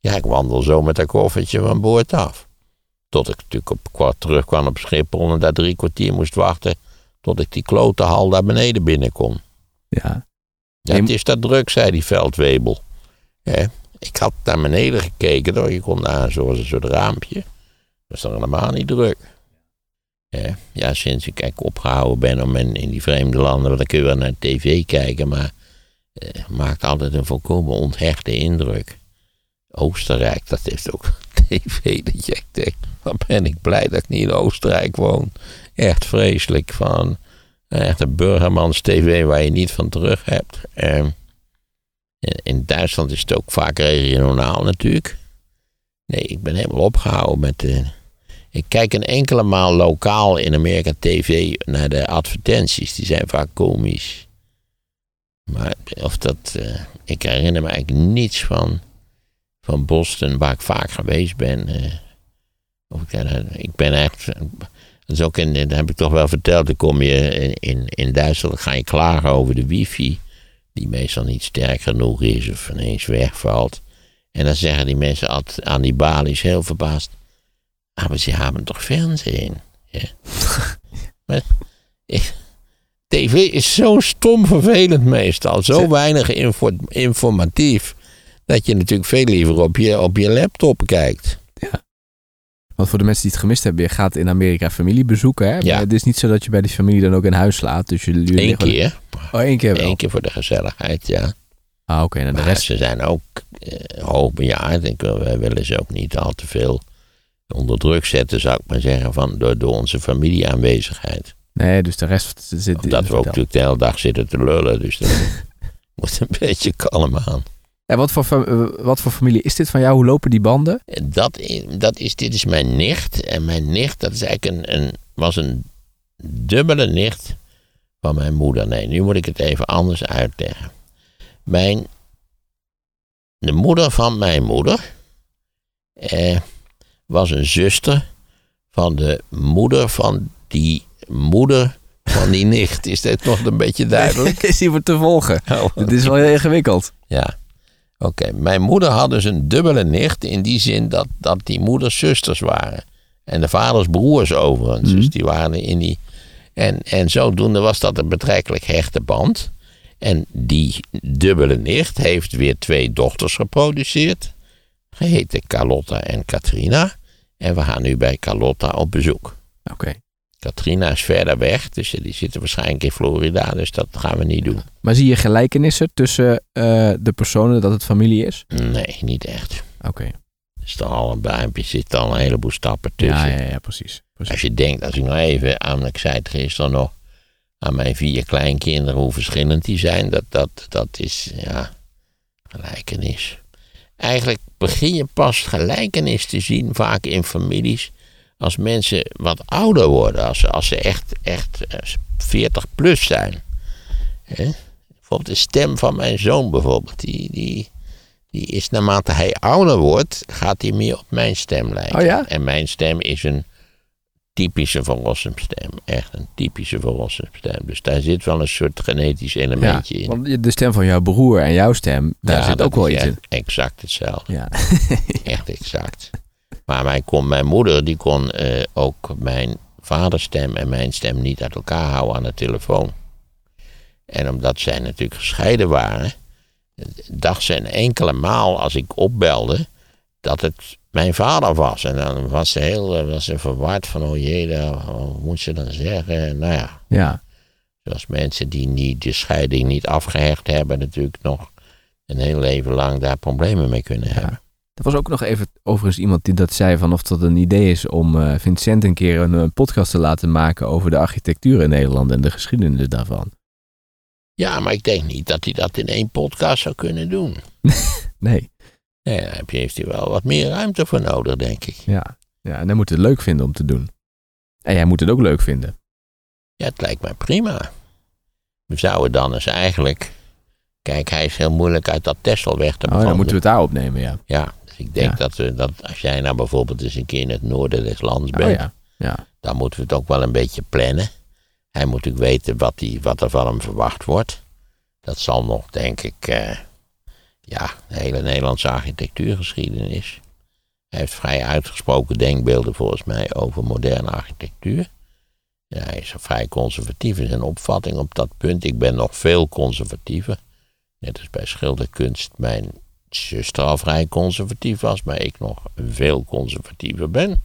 B: Ja, ik wandel zo met dat koffertje van boord af. Tot ik natuurlijk op kwart terugkwam op Schiphol en daar drie kwartier moest wachten. Tot ik die klote hal daar beneden binnen kon.
A: Ja.
B: Ja, het is dat druk, zei die veldwebel. Hè? Ik had naar beneden gekeken, hoor. je kon daar zoals een soort raampje. Dat was dan helemaal niet druk. Ja, sinds ik eigenlijk opgehouden ben om in, die vreemde landen, want dan kun je wel naar tv kijken, maar eh, maakt altijd een volkomen onthechte indruk. Oostenrijk, dat heeft ook tv dat je ben ik blij dat ik niet in Oostenrijk woon. Echt vreselijk van, echt een burgermans tv waar je niet van terug hebt. Ehm, in- Duitsland is het ook vaak regionaal natuurlijk. Nee, ik ben helemaal opgehouden met de... Ik kijk een enkele maal lokaal in Amerika tv naar de advertenties. Die zijn vaak komisch. Maar of dat... eh, ik herinner me eigenlijk niets van, van Boston, waar ik vaak geweest ben. eh. of ik, ik ben echt... Dat is ook in, heb ik toch wel verteld. Dan kom je in, in, in Duitsland, ga je klagen over de wifi. Die meestal niet sterk genoeg is of ineens wegvalt. En dan zeggen die mensen altijd aan die balies heel verbaasd. "Ah, Aber ze hebben toch fernsehen? Ja. maar, ik- TV is zo stom vervelend meestal. Zo weinig info- informatief. Dat je natuurlijk veel liever op je, op je laptop kijkt.
A: Want voor de mensen die het gemist hebben, je gaat in Amerika familie bezoeken. Hè?
B: Ja.
A: Het is niet zo dat je bij die familie dan ook in huis slaat. Dus jullie jullie
B: Eén keer.
A: Oh, één keer wel.
B: Eén keer voor de gezelligheid, ja.
A: Ah, oké. En de rest...
B: ze zijn ook eh, hoogbejaard. Ik wil, wij willen ze ook niet al te veel onder druk zetten, zou ik maar zeggen, van, door, door onze familieaanwezigheid.
A: Nee, dus de rest zit...
B: Omdat we ook natuurlijk de hele dag zitten te lullen. Dus dat moet een beetje kalm aan.
A: En wat voor, eh, wat voor familie is dit van jou? Hoe lopen die banden?
B: En Dat, dat is, dit is mijn nicht. En mijn nicht, dat is eigenlijk een, een, was een dubbele nicht van mijn moeder. Nee, nu moet ik het even anders uitleggen. Mijn, de moeder van mijn moeder eh, was een zuster van de moeder van die moeder van die nicht. Is dit nog een beetje duidelijk?
A: is hier voor te volgen.
B: Oh,
A: Dit is wel heel ingewikkeld.
B: ja. Oké, mijn moeder had dus een dubbele nicht in die zin dat, dat die moeders zusters waren. En de vaders broers overigens.
A: Mhm.
B: Dus die waren in die. En, en zodoende was dat een betrekkelijk hechte band. En die dubbele nicht heeft weer twee dochters geproduceerd. Geheten Carlotta en Katrina. En we gaan nu bij Carlotta op bezoek.
A: Oké.
B: Katrina is verder weg, dus die zitten waarschijnlijk in Florida, dus dat gaan we niet doen.
A: Maar zie je gelijkenissen tussen eh, de personen dat het familie is?
B: Nee, niet echt.
A: Oké.
B: Er is dan al een buimpje, zit al een heleboel stappen tussen.
A: Ja, ja, ja, precies. precies.
B: Als je denkt, als ik nog even aan, ik zei het gisteren nog, aan mijn vier kleinkinderen, hoe verschillend die zijn, dat, dat, dat is, ja, gelijkenis. Eigenlijk begin je pas gelijkenis te zien, vaak in families, als mensen wat ouder worden, als, ze- als ze echt, echt eh, 40 plus zijn. Hè? Bijvoorbeeld de stem van mijn zoon bijvoorbeeld, die, die, die is naarmate hij ouder wordt, gaat hij meer op mijn stem lijken.
A: Oh ja?
B: En mijn stem is een typische verlossenstem. Echt een typische verlossenstem. Dus daar zit wel een soort genetisch
A: ja,
B: elementje in.
A: want de stem van jouw broer en jouw stem, daar
B: Ja,
A: zit ook wel iets in.
B: Exact hetzelfde.
A: Ja.
B: Echt exact. Maar mijn, kon, mijn moeder die kon eh, ook mijn vaderstem en mijn stem niet uit elkaar houden aan de telefoon. En omdat zij natuurlijk gescheiden waren, dacht ze een enkele maal als ik opbelde dat het mijn vader was. En dan was ze heel eh, was ze verward van, oh jee, daar- wat moet ze dan zeggen? Nou ja,
A: ja.
B: zoals mensen die niet, de scheiding niet afgehecht hebben, natuurlijk nog een heel leven lang daar problemen mee kunnen hebben.
A: Er was ook nog even overigens iemand die dat zei van of dat een idee is om eh, Vincent een keer een, een podcast te laten maken over de architectuur in Nederland en de geschiedenis daarvan.
B: Ja, maar ik denk niet dat hij dat in één podcast zou kunnen doen.
A: Nee.
B: Nee, daar heeft hij wel wat meer ruimte voor nodig, denk ik.
A: Ja. ja, en hij moet het leuk vinden om te doen. En jij moet het ook leuk vinden.
B: Ja, het lijkt mij prima. we zouden dan eens eigenlijk... Kijk, hij is heel moeilijk uit dat Tessel weg te
A: Oh, dan moeten we het daar opnemen, ja.
B: Ja, ik denk
A: Ja.
B: dat, we, dat als jij nou bijvoorbeeld eens een keer in het noorden des lands
A: Oh,
B: bent...
A: ja. ja.
B: dan moeten we het ook wel een beetje plannen. Hij moet natuurlijk weten wat, die, wat er van hem verwacht wordt. Dat zal nog, denk ik, eh, ja, de hele Nederlandse architectuurgeschiedenis. Hij heeft vrij uitgesproken denkbeelden volgens mij over moderne architectuur. Ja, hij is vrij conservatief in zijn opvatting op dat punt. Ik ben nog veel conservatiever. Net als bij schilderkunst mijn zuster vrij conservatief was, maar ik nog veel conservatiever ben.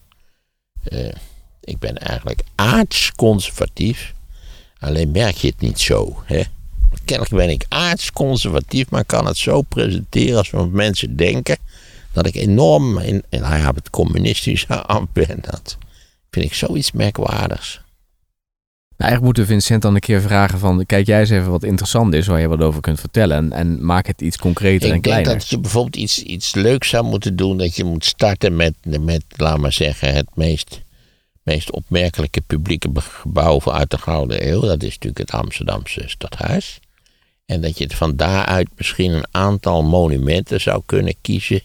B: Eh, ik ben eigenlijk aardsconservatief. Alleen merk je het niet zo. Hè? Kennelijk ben ik aardsconservatief, maar kan het zo presenteren alsof mensen denken dat ik enorm in, in het communistische ben. Dat vind ik zoiets merkwaardigs.
A: Nou, eigenlijk moeten we Vincent dan een keer vragen van... Kijk jij eens even wat interessant is waar je wat over kunt vertellen. En, en maak het iets concreter en
B: Ik denk
A: kleiner.
B: dat je bijvoorbeeld iets, iets leuks zou moeten doen. Dat je moet starten met, met laat maar zeggen, het meest, meest opmerkelijke publieke gebouw uit de Gouden Eeuw. Dat is natuurlijk het Amsterdamse stadhuis. En dat je het van daaruit misschien een aantal monumenten zou kunnen kiezen.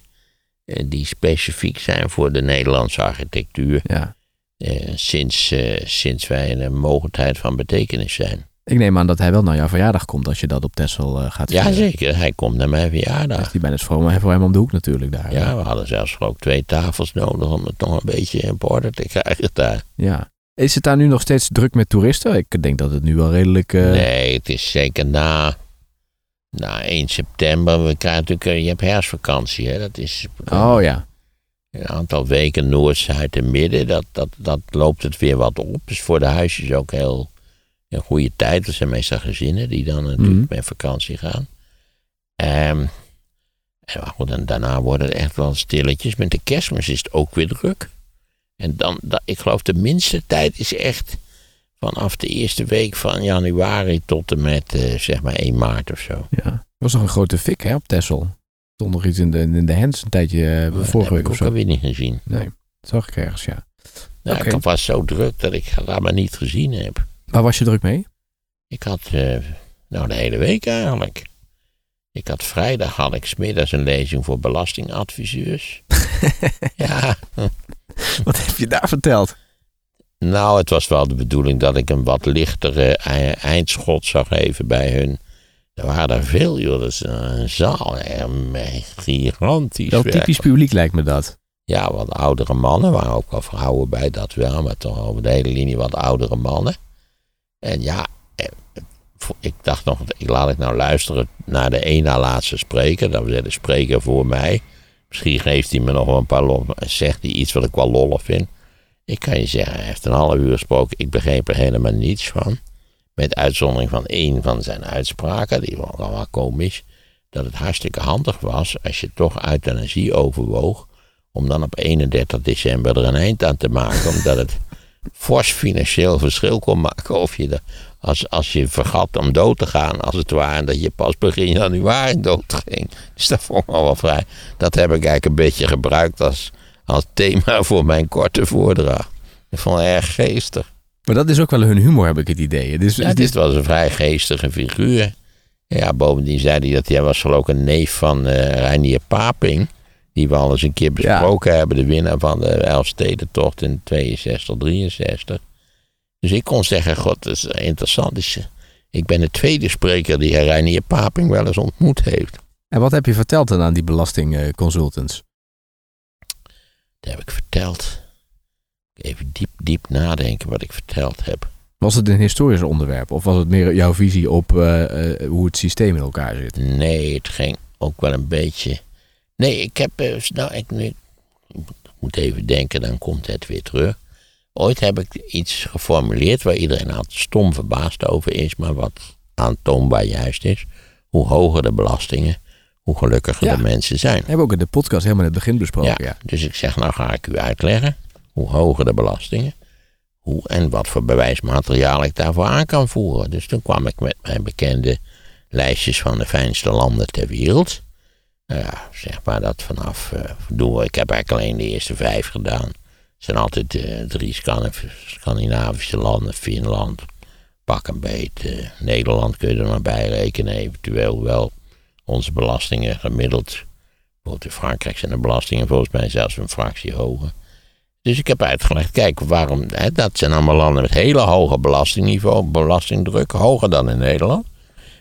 B: eh, Die specifiek zijn voor de Nederlandse architectuur.
A: Ja.
B: Eh, sinds, eh, sinds wij een mogendheid van betekenis zijn.
A: Ik neem aan dat hij wel naar jouw verjaardag komt als je dat op Texel eh, gaat
B: Ja,
A: vieren.
B: zeker. Hij komt naar mijn verjaardag.
A: Heeft hij bijna voor voor hem om de hoek natuurlijk daar.
B: Ja, we hadden zelfs ook twee tafels nodig om het nog een beetje in orde te krijgen daar.
A: Ja. Is het daar nu nog steeds druk met toeristen? Ik denk dat het nu wel redelijk...
B: Nee, het is zeker na, na 1 september. We krijgen natuurlijk, je hebt herfstvakantie, hè? Dat is
A: Oh ja.
B: Een aantal weken Noord, Zuid en Midden. Dat, dat, dat loopt het weer wat op. Dus voor de huisjes ook heel een goede tijd. Dat zijn meestal gezinnen die dan natuurlijk
A: Mhm.
B: met vakantie gaan. Ehm, en, maar goed, en daarna worden het echt wel stilletjes. Met de kerstmis is het ook weer druk. En dan, dat, ik geloof de minste tijd is echt vanaf de eerste week van januari tot en met eh, zeg maar 1 maart of zo.
A: ja. Er was nog een grote fik hè, op Texel. Stond nog iets in de, in de hands een tijdje, eh,
B: Dat
A: vorige
B: heb
A: week
B: ik
A: of
B: ook
A: zo.
B: alweer niet gezien.
A: Nee, dat zag ik ergens, ja.
B: Nou. Ik was zo druk dat ik het maar niet gezien heb.
A: Waar was je druk mee?
B: Ik had, eh, nou de hele week eigenlijk. Ik had vrijdag had ik 's middags een lezing voor belastingadviseurs. ja,
A: Wat heb je daar verteld?
B: nou het was wel de bedoeling dat ik een wat lichtere ei- eindschot zou geven bij hun. Er waren er veel, joh. Dat is een zaal, gigantisch.
A: Wel typisch publiek lijkt me dat.
B: Ja, wat oudere mannen. Er waren ook wel vrouwen bij, dat wel. Maar toch over de hele linie wat oudere mannen. En ja, eh, ik dacht nog, ik laat ik nou luisteren naar de één na laatste spreker. Dat was de spreker voor mij. Misschien geeft hij me nog wel een paar lol. Zegt hij iets wat ik wel lollig vind. Ik kan je zeggen, hij heeft een half uur gesproken. Ik begreep er helemaal niets van. Met uitzondering van één van zijn uitspraken. Die was wel komisch. Dat het hartstikke handig was als je toch euthanasie overwoog om dan op 31 december er een eind aan te maken. omdat het fors financieel verschil kon maken of je als, als je vergat om dood te gaan, als het ware, en dat je pas begin januari dood ging. Dus dat vond ik al wel vrij. Dat heb ik eigenlijk een beetje gebruikt als, als thema voor mijn korte voordracht. Ik vond het erg geestig.
A: Maar dat is ook wel hun humor, heb ik het idee. Dus,
B: Ja, dit was een vrij geestige figuur. Ja, bovendien zei hij dat hij was geloof ik een neef van eh Reinier Paping. Die we al eens een keer besproken hebben. De winnaar van de Elfstedentocht in 62, 63. Dus ik kon zeggen, god, dat is interessant. Dus, eh, ik ben de tweede spreker die Reinier Paping wel eens ontmoet heeft.
A: En wat heb je verteld dan aan die belastingconsultants?
B: Dat heb ik verteld. Even diep, diep nadenken wat ik verteld heb.
A: Was het een historisch onderwerp? Of was het meer jouw visie op eh, eh, hoe het systeem in elkaar zit?
B: Nee, het ging ook wel een beetje. Nee, ik heb. eh, Nou, ik, nu, ik moet even denken, dan komt het weer terug. Ooit heb ik iets geformuleerd waar iedereen altijd stom verbaasd over is, maar wat aantoonbaar juist is. Hoe hoger de belastingen, hoe gelukkiger
A: Ja.
B: de mensen zijn.
A: We hebben ook in de podcast helemaal in het begin besproken. Ja.
B: Dus ik zeg, nou ga ik u uitleggen hoe hoger de belastingen, hoe en wat voor bewijsmateriaal ik daarvoor aan kan voeren. Dus toen kwam ik met mijn bekende lijstjes van de fijnste landen ter wereld. Nou ja, zeg maar dat vanaf, eh, we, ik heb eigenlijk alleen de eerste vijf gedaan. Het zijn altijd eh, drie Scandinav- Scandinavische landen, Finland, pak een beet. eh, Nederland kun je er maar bij rekenen, eventueel wel onze belastingen gemiddeld. Bijvoorbeeld in Frankrijk zijn de belastingen volgens mij zelfs een fractie hoger. Dus ik heb uitgelegd, kijk, waarom, hè, dat zijn allemaal landen met hele hoge belastingniveau, belastingdruk, hoger dan in Nederland.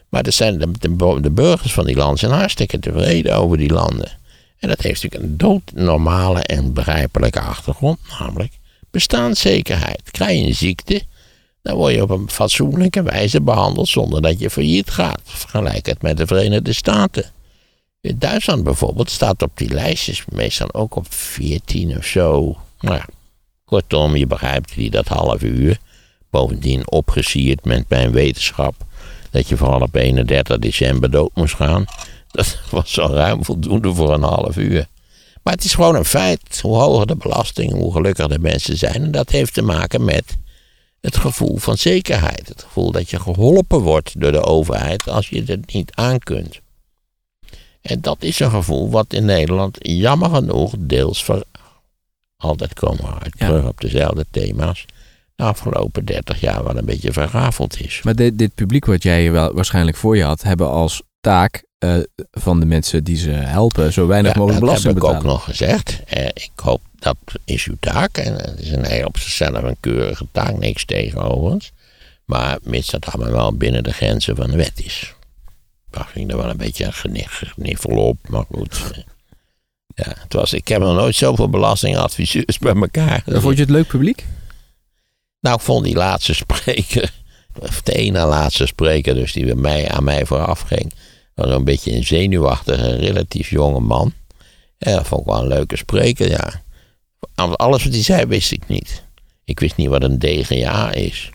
B: Maar zijn de, de, de burgers van die landen zijn hartstikke tevreden over die landen. En dat heeft natuurlijk een doodnormale en begrijpelijke achtergrond, namelijk bestaanszekerheid. Krijg je een ziekte, dan word je op een fatsoenlijke wijze behandeld zonder dat je failliet gaat. Vergelijk het met de Verenigde Staten. In Duitsland bijvoorbeeld staat op die lijstjes meestal ook op 14 of zo. Nou ja, kortom, je begrijpt die dat half uur. Bovendien opgesierd met mijn wetenschap dat je vooral op 31 december dood moest gaan. Dat was al ruim voldoende voor een half uur. Maar het is gewoon een feit. Hoe hoger de belasting, hoe gelukkiger de mensen zijn. En dat heeft te maken met het gevoel van zekerheid. Het gevoel dat je geholpen wordt door de overheid als je het niet aan kunt. En dat is een gevoel wat in Nederland jammer genoeg deels. Altijd komen we uit
A: Ja.
B: terug op dezelfde thema's. De afgelopen 30 jaar wel een beetje verrafeld is.
A: Maar dit, dit publiek wat jij wel waarschijnlijk voor je had, hebben als taak eh, van de mensen die ze helpen zo weinig
B: Ja,
A: mogelijk
B: dat
A: belasting
B: heb ik
A: betalen.
B: ook nog gezegd. Eh, ik hoop dat is uw taak. En het is een heel op zichzelf een keurige taak, niks tegen overigens. Maar mits dat allemaal wel binnen de grenzen van de wet is. Daar ging er wel een beetje een genif- geniffel op, maar goed. Ja, het was, ik heb nog nooit zoveel belastingadviseurs bij elkaar.
A: Vond je het leuk publiek?
B: Nou, ik vond die laatste spreker, of de ene laatste spreker, dus die bij mij, aan mij vooraf ging, was een beetje een zenuwachtige, relatief jonge man. En dat vond ik wel een leuke spreker, ja. Alles wat hij zei wist ik niet. Ik wist niet wat een DGA is.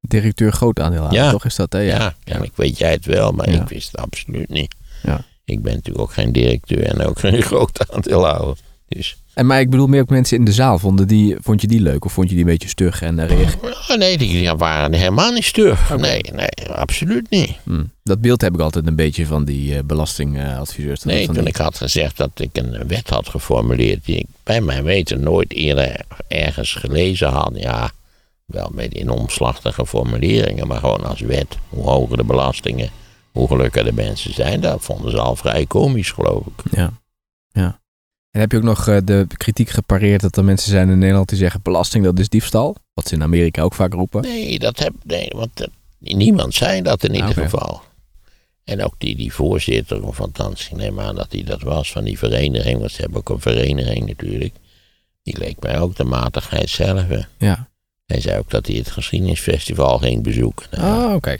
A: Directeur groot aandeelhouder,
B: Ja.
A: toch is dat, hè? Ja.
B: Ja, kennelijk weet jij het wel, maar
A: Ja.
B: ik wist het absoluut niet.
A: Ja.
B: Ik ben natuurlijk ook geen directeur en ook geen groot aandeelhouder. Dus,
A: En maar ik bedoel meer ook mensen in de zaal. Vonden die, vond je die leuk of vond je die een beetje stug en uh, reageerde?
B: oh, nee, die waren helemaal niet stug. Nee, nee, absoluut niet.
A: Hm. Dat beeld heb ik altijd een beetje van die eh, belastingadviseurs. Dat
B: Nee, toen
A: die-
B: ik had gezegd dat ik een wet had geformuleerd die ik bij mijn weten nooit eerder ergens gelezen had. Ja, wel met in omslachtige formuleringen, maar gewoon als wet. Hoe hoger de belastingen, hoe gelukkiger de mensen zijn. Dat vonden ze al vrij komisch, geloof ik.
A: Ja. ja. En heb je ook nog eh, de kritiek gepareerd dat er mensen zijn in Nederland die zeggen belasting dat is diefstal? Wat ze in Amerika ook vaak roepen.
B: Nee, dat heb, nee want eh, niemand zei dat in ieder
A: Ah,
B: geval. En ook die, die voorzitter, althans, ik neem aan dat hij dat was van die vereniging, want ze hebben ook een vereniging natuurlijk. Die leek mij ook de matigheid zelf.
A: Ja.
B: Hij zei ook dat hij het geschiedenisfestival ging bezoeken. Nou
A: Oh, oké.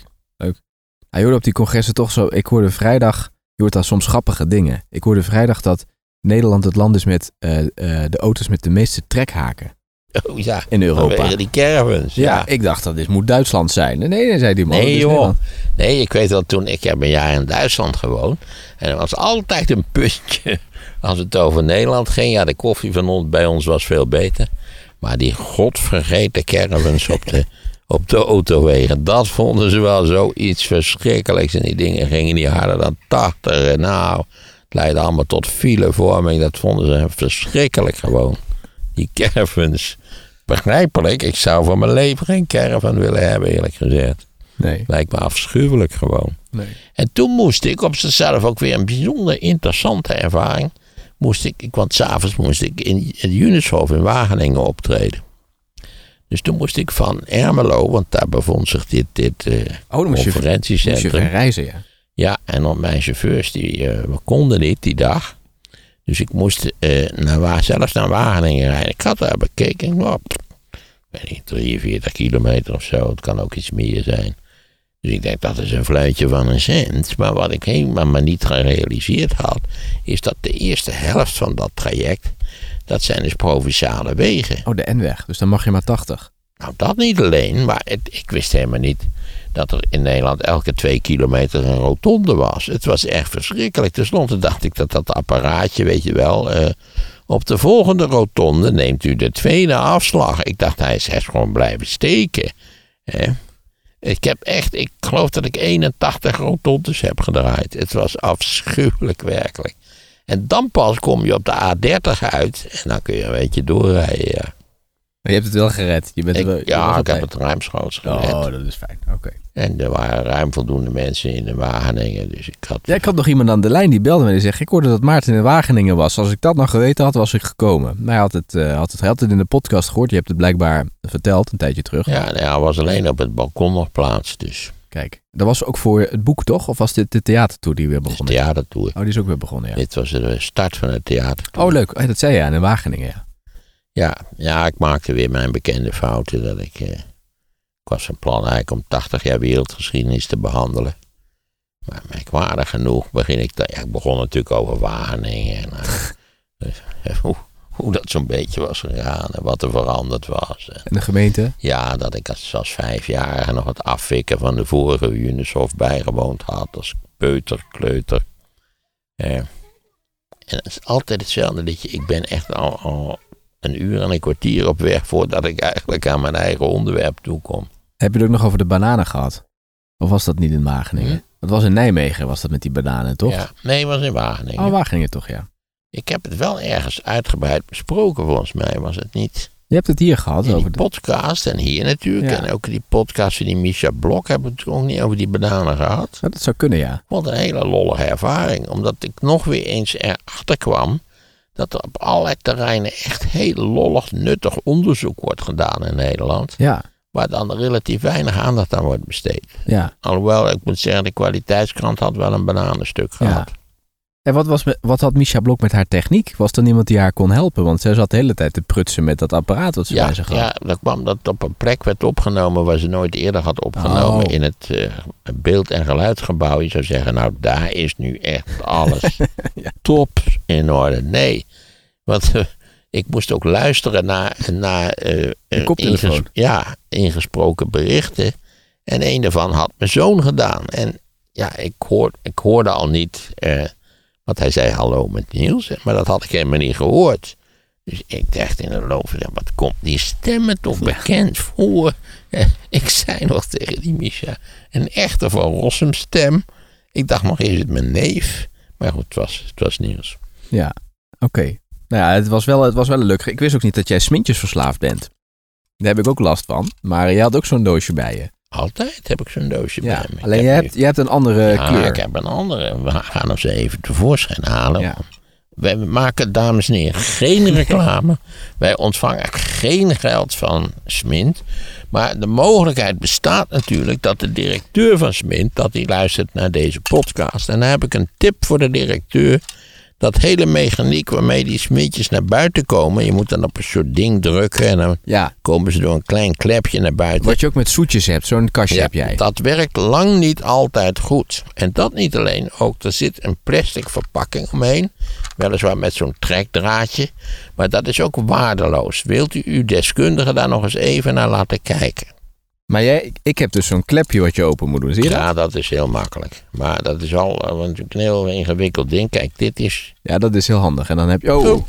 A: Hij hoorde op die congressen toch zo... Ik hoorde vrijdag... Je hoort daar soms grappige dingen. Ik hoorde vrijdag dat Nederland het land is met eh, eh, de auto's met de meeste trekhaken
B: oh, ja
A: in Europa.
B: die caravans.
A: Ja,
B: Ja.
A: ik dacht dat dit moet Duitsland zijn. Nee, nee, zei die man.
B: Nee joh. Nee, ik weet wel toen, ik heb een jaar in Duitsland gewoond. En er was altijd een puntje als het over Nederland ging. Ja, de koffie van ons bij ons was veel beter. Maar die godvergeten caravans op de, op de autowegen, dat vonden ze wel zoiets verschrikkelijks. En die dingen gingen niet harder dan 80. En nou, het leidde allemaal tot filevorming. Dat vonden ze verschrikkelijk gewoon. Die caravans. Begrijpelijk, ik zou voor mijn leven geen caravan willen hebben, eerlijk gezegd.
A: Nee.
B: Lijkt me afschuwelijk gewoon.
A: nee.
B: En toen moest ik op zichzelf ook weer een bijzonder interessante ervaring. Moest ik, ik want s'avonds moest ik in het Junishof in Wageningen optreden. Dus toen moest ik van Ermelo, want daar bevond zich dit, dit eh,
A: Oh, dan moest je,
B: conferentiecentrum.
A: reizen, ja.
B: Ja, en op mijn chauffeurs, die eh, we konden niet die dag. Dus ik moest eh, naar, Wa- zelfs naar Wageningen rijden. Ik had daar bekeken, nou, pff, weet niet, 43 kilometer of zo. Het kan ook iets meer zijn. Dus ik denk, dat is een fluitje van een cent. Maar wat ik helemaal maar niet gerealiseerd had, is dat de eerste helft van dat traject, dat zijn dus provinciale wegen.
A: Oh, de N-weg. Dus dan mag je maar 80.
B: Nou, dat niet alleen, maar het- ik wist helemaal niet dat er in Nederland elke twee kilometer een rotonde was. Het was echt verschrikkelijk. Ten slotte dacht ik dat dat apparaatje, weet je wel, eh, op de volgende rotonde neemt u de tweede afslag. Ik dacht, hij is echt gewoon blijven steken. Hè. Ik heb echt, ik geloof dat ik 81 rotondes heb gedraaid. Het was afschuwelijk werkelijk. En dan pas kom je op de A30 uit en dan kun je een beetje doorrijden, ja.
A: Maar je hebt het wel gered. Je bent wel- je
B: ja, ik heb het ruimschoots gered.
A: Oh, dat is fijn. Oké.
B: En er waren ruim voldoende mensen in de Wageningen. Dus ik had...
A: Ja, ik had nog iemand aan de lijn die belde me. Die zegt, ik hoorde dat Maarten in Wageningen was. Als ik dat nog geweten had, was ik gekomen. Maar hij had het, eh, had het, had het in de podcast gehoord. Je hebt het blijkbaar verteld een tijdje terug.
B: Ja, nou ja, hij was alleen op het balkon nog plaats. Dus
A: Kijk, dat was ook voor het boek, toch? Of was dit de theatertour die weer begonnen? is?
B: theatertour.
A: Oh, die is ook weer begonnen, ja.
B: Dit was de start van het theater.
A: Oh, leuk. Oh, dat zei je aan in Wageningen, ja.
B: Ja, ja, ik maakte weer mijn bekende fouten. Dat ik, eh, ik was van plan eigenlijk om 80 jaar wereldgeschiedenis te behandelen. Maar merkwaardig genoeg begin ik... ja, ik begon natuurlijk over Wageningen. En, eh, eh, hoe, dat zo'n beetje was gegaan en wat er veranderd was. En
A: En de gemeente?
B: ja, dat ik als, als vijfjarige nog het afwikken van de vorige Unishof bijgewoond had. Als peuter, kleuter. Eh, en het is altijd hetzelfde liedje. Ik ben echt al, al een uur en een kwartier op weg voordat ik eigenlijk aan mijn eigen onderwerp toekom.
A: Heb je het ook nog over de bananen gehad? Of was dat niet in Wageningen?
B: Hm?
A: Dat was in Nijmegen, was dat met die bananen, toch?
B: Ja, nee, het was in Wageningen.
A: Oh, Wageningen toch, ja.
B: Ik heb het wel ergens uitgebreid besproken volgens mij, was het niet?
A: Je hebt het hier gehad over de...
B: podcast en hier natuurlijk.
A: Ja.
B: En ook die podcast van die Misha Blok hebben we het ook niet over die bananen gehad.
A: Ja, dat zou kunnen, ja.
B: Wat een hele lollige ervaring. Omdat ik nog weer eens erachter kwam dat er op allerlei terreinen echt heel lollig, nuttig onderzoek wordt gedaan in Nederland.
A: Ja,
B: Waar dan relatief weinig aandacht aan wordt besteed.
A: ja.
B: Alhoewel, ik moet zeggen, de kwaliteitskrant had wel een bananenstuk
A: Ja. En wat, was wat had Misha Blok met haar techniek? Was er niemand die haar kon helpen? Want zij zat de hele tijd te prutsen met dat apparaat wat ze
B: Ja,
A: bij zich had.
B: ja, dat kwam dat op een plek werd opgenomen waar ze nooit eerder had opgenomen.
A: Oh.
B: In het eh, beeld- en geluidsgebouw. Je zou zeggen, nou daar is nu echt alles
A: Ja.
B: top in orde. Nee, want eh, ik moest ook luisteren naar, naar eh, inges- ja, ingesproken berichten. En een daarvan had mijn zoon gedaan. En ja, ik, hoor, ik hoorde al niet, want hij zei hallo met Niels. Maar dat had ik helemaal niet gehoord. Dus ik dacht in de loop van wat komt die stemmen toch bekend voor? Ik zei nog tegen die Misha, een echte Van Rossum stem. Ik dacht nog, is het mijn neef? Maar goed, het was, het was Niels.
A: Ja, oké. Nou ja, het was, wel, het was wel een leuk... Ik wist ook niet dat jij smintjesverslaafd bent. Daar heb ik ook last van. Maar je had ook zo'n doosje bij je.
B: Altijd heb ik zo'n doosje
A: Ja,
B: bij me.
A: Alleen
B: heb
A: jij
B: nu-
A: hebt, jij hebt een andere
B: ja,
A: kleur.
B: ik heb een andere. We gaan hem ze even tevoorschijn halen.
A: Ja.
B: Wij maken, dames en heren, geen reclame. Wij ontvangen geen geld van Smint. Maar de mogelijkheid bestaat natuurlijk dat de directeur van Smint... dat hij luistert naar deze podcast. En dan heb ik een tip voor de directeur. Dat hele mechaniek waarmee die smintjes naar buiten komen... je moet dan op een soort ding drukken... en dan
A: Ja,
B: komen ze door een klein klepje naar buiten.
A: wat je ook met zoetjes hebt. Zo'n kastje heb jij.
B: Dat werkt lang niet altijd goed. En dat niet alleen, ook er zit een plastic verpakking omheen. Weliswaar met zo'n trekdraadje. Maar dat is ook waardeloos. Wilt u uw deskundige daar nog eens even naar laten kijken?
A: Maar jij, ik- ik heb dus zo'n klepje wat je open moet doen. Zie je dat?
B: Ja, dat is heel makkelijk. Maar dat is al eh, natuurlijk een heel ingewikkeld ding. Kijk, dit is...
A: Ja, dat is heel handig. En dan heb je... Oh,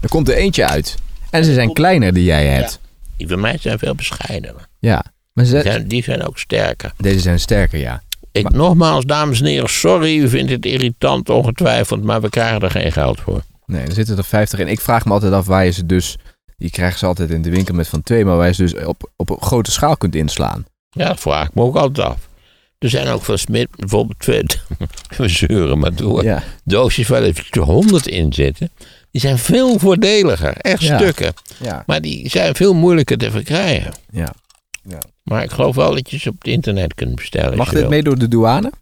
A: er komt er eentje uit. En ze zijn kleiner die jij hebt.
B: Die van mij zijn veel bescheidener.
A: Ja. Maar
B: Die
A: ze,
B: zijn, die zijn ook sterker.
A: deze zijn sterker, ja.
B: Ik,
A: Maar-
B: nogmaals, dames en heren, sorry, u vindt het irritant ongetwijfeld, maar we krijgen er geen geld voor.
A: Nee, er zitten er 50 in. Ik vraag me altijd af waar je ze dus... Die krijgen ze altijd in de winkel met van twee. Maar waar je ze dus op, op een grote schaal kunt inslaan.
B: Ja, dat vraag ik me ook altijd af. Er zijn ook van Smit bijvoorbeeld twee, we zeuren maar door,
A: Ja.
B: doosjes waar er 100 in zitten. Die zijn veel voordeliger, echt
A: Ja.
B: stukken.
A: Ja.
B: Maar die zijn veel moeilijker te verkrijgen.
A: ja.
B: Maar ik geloof wel dat je ze op het internet kunt bestellen.
A: Mag
B: je
A: dit
B: wil.
A: mee door de douane?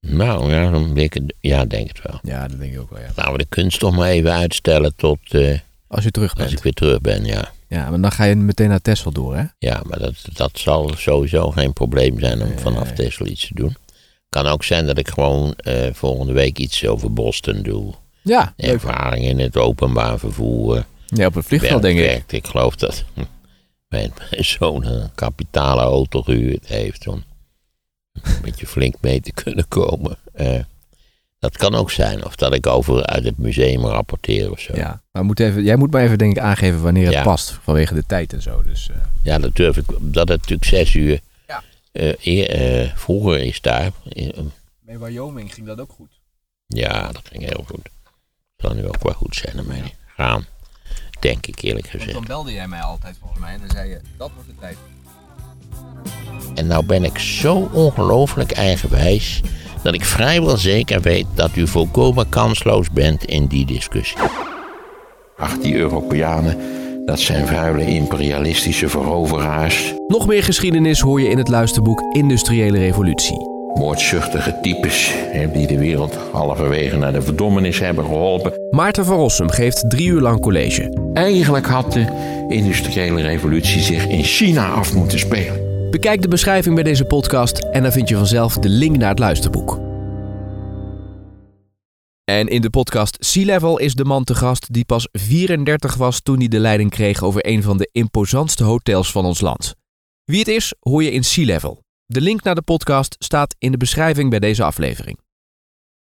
B: Nou ja, dan denk ik, ja, denk het wel.
A: Ja, dat denk ik ook wel, ja.
B: Laten we de kunst toch maar even uitstellen tot eh,
A: Als je terug
B: als
A: bent.
B: ik weer terug ben, ja.
A: Ja, maar dan ga je meteen naar Texel door, hè?
B: Ja, maar dat, dat zal sowieso geen probleem zijn om
A: Nee.
B: vanaf Tesla iets te doen. Kan ook zijn dat ik gewoon eh, volgende week iets over Boston doe.
A: Ja.
B: Ervaring in het openbaar vervoer.
A: Ja, op het vliegveld, denk ik.
B: werkt. Ik geloof dat mijn, mijn zoon een kapitale auto gehuurd heeft om een beetje flink mee te kunnen komen. Eh, dat kan ook zijn. Of dat ik over uit het museum rapporteer of zo.
A: Ja, maar moet even, jij moet maar even denk ik aangeven wanneer het
B: Ja.
A: past. Vanwege de tijd en zo. Dus, eh,
B: Ja, dat durf ik. Dat het natuurlijk zes uur
A: Ja.
B: eh, eer- eh, vroeger is daar.
A: Bij Wyoming ging dat ook goed.
B: Ja, dat ging heel goed. Zal nu ook wel goed zijn ermee gaan. denk ik eerlijk gezegd.
A: dan belde jij mij altijd volgens mij en dan zei je, dat wordt de tijd.
B: En nou ben ik zo ongelooflijk eigenwijs dat ik vrijwel zeker weet dat u volkomen kansloos bent in die discussie. Ach, die Europeanen, dat zijn vuile imperialistische veroveraars.
A: Nog meer geschiedenis hoor je in het luisterboek Industriële Revolutie.
B: Moordzuchtige types die de wereld halverwege naar de verdommenis hebben geholpen.
A: Maarten van Rossum geeft drie uur lang college.
B: Eigenlijk had de industriële revolutie zich in China af moeten spelen.
A: Bekijk de beschrijving bij deze podcast en dan vind je vanzelf de link naar het luisterboek. En in de podcast Sea Level is de man te gast die pas 34 was toen hij de leiding kreeg over een van de imposantste hotels van ons land. Wie het is, hoor je in Sea Level. De link naar de podcast staat in de beschrijving bij deze aflevering.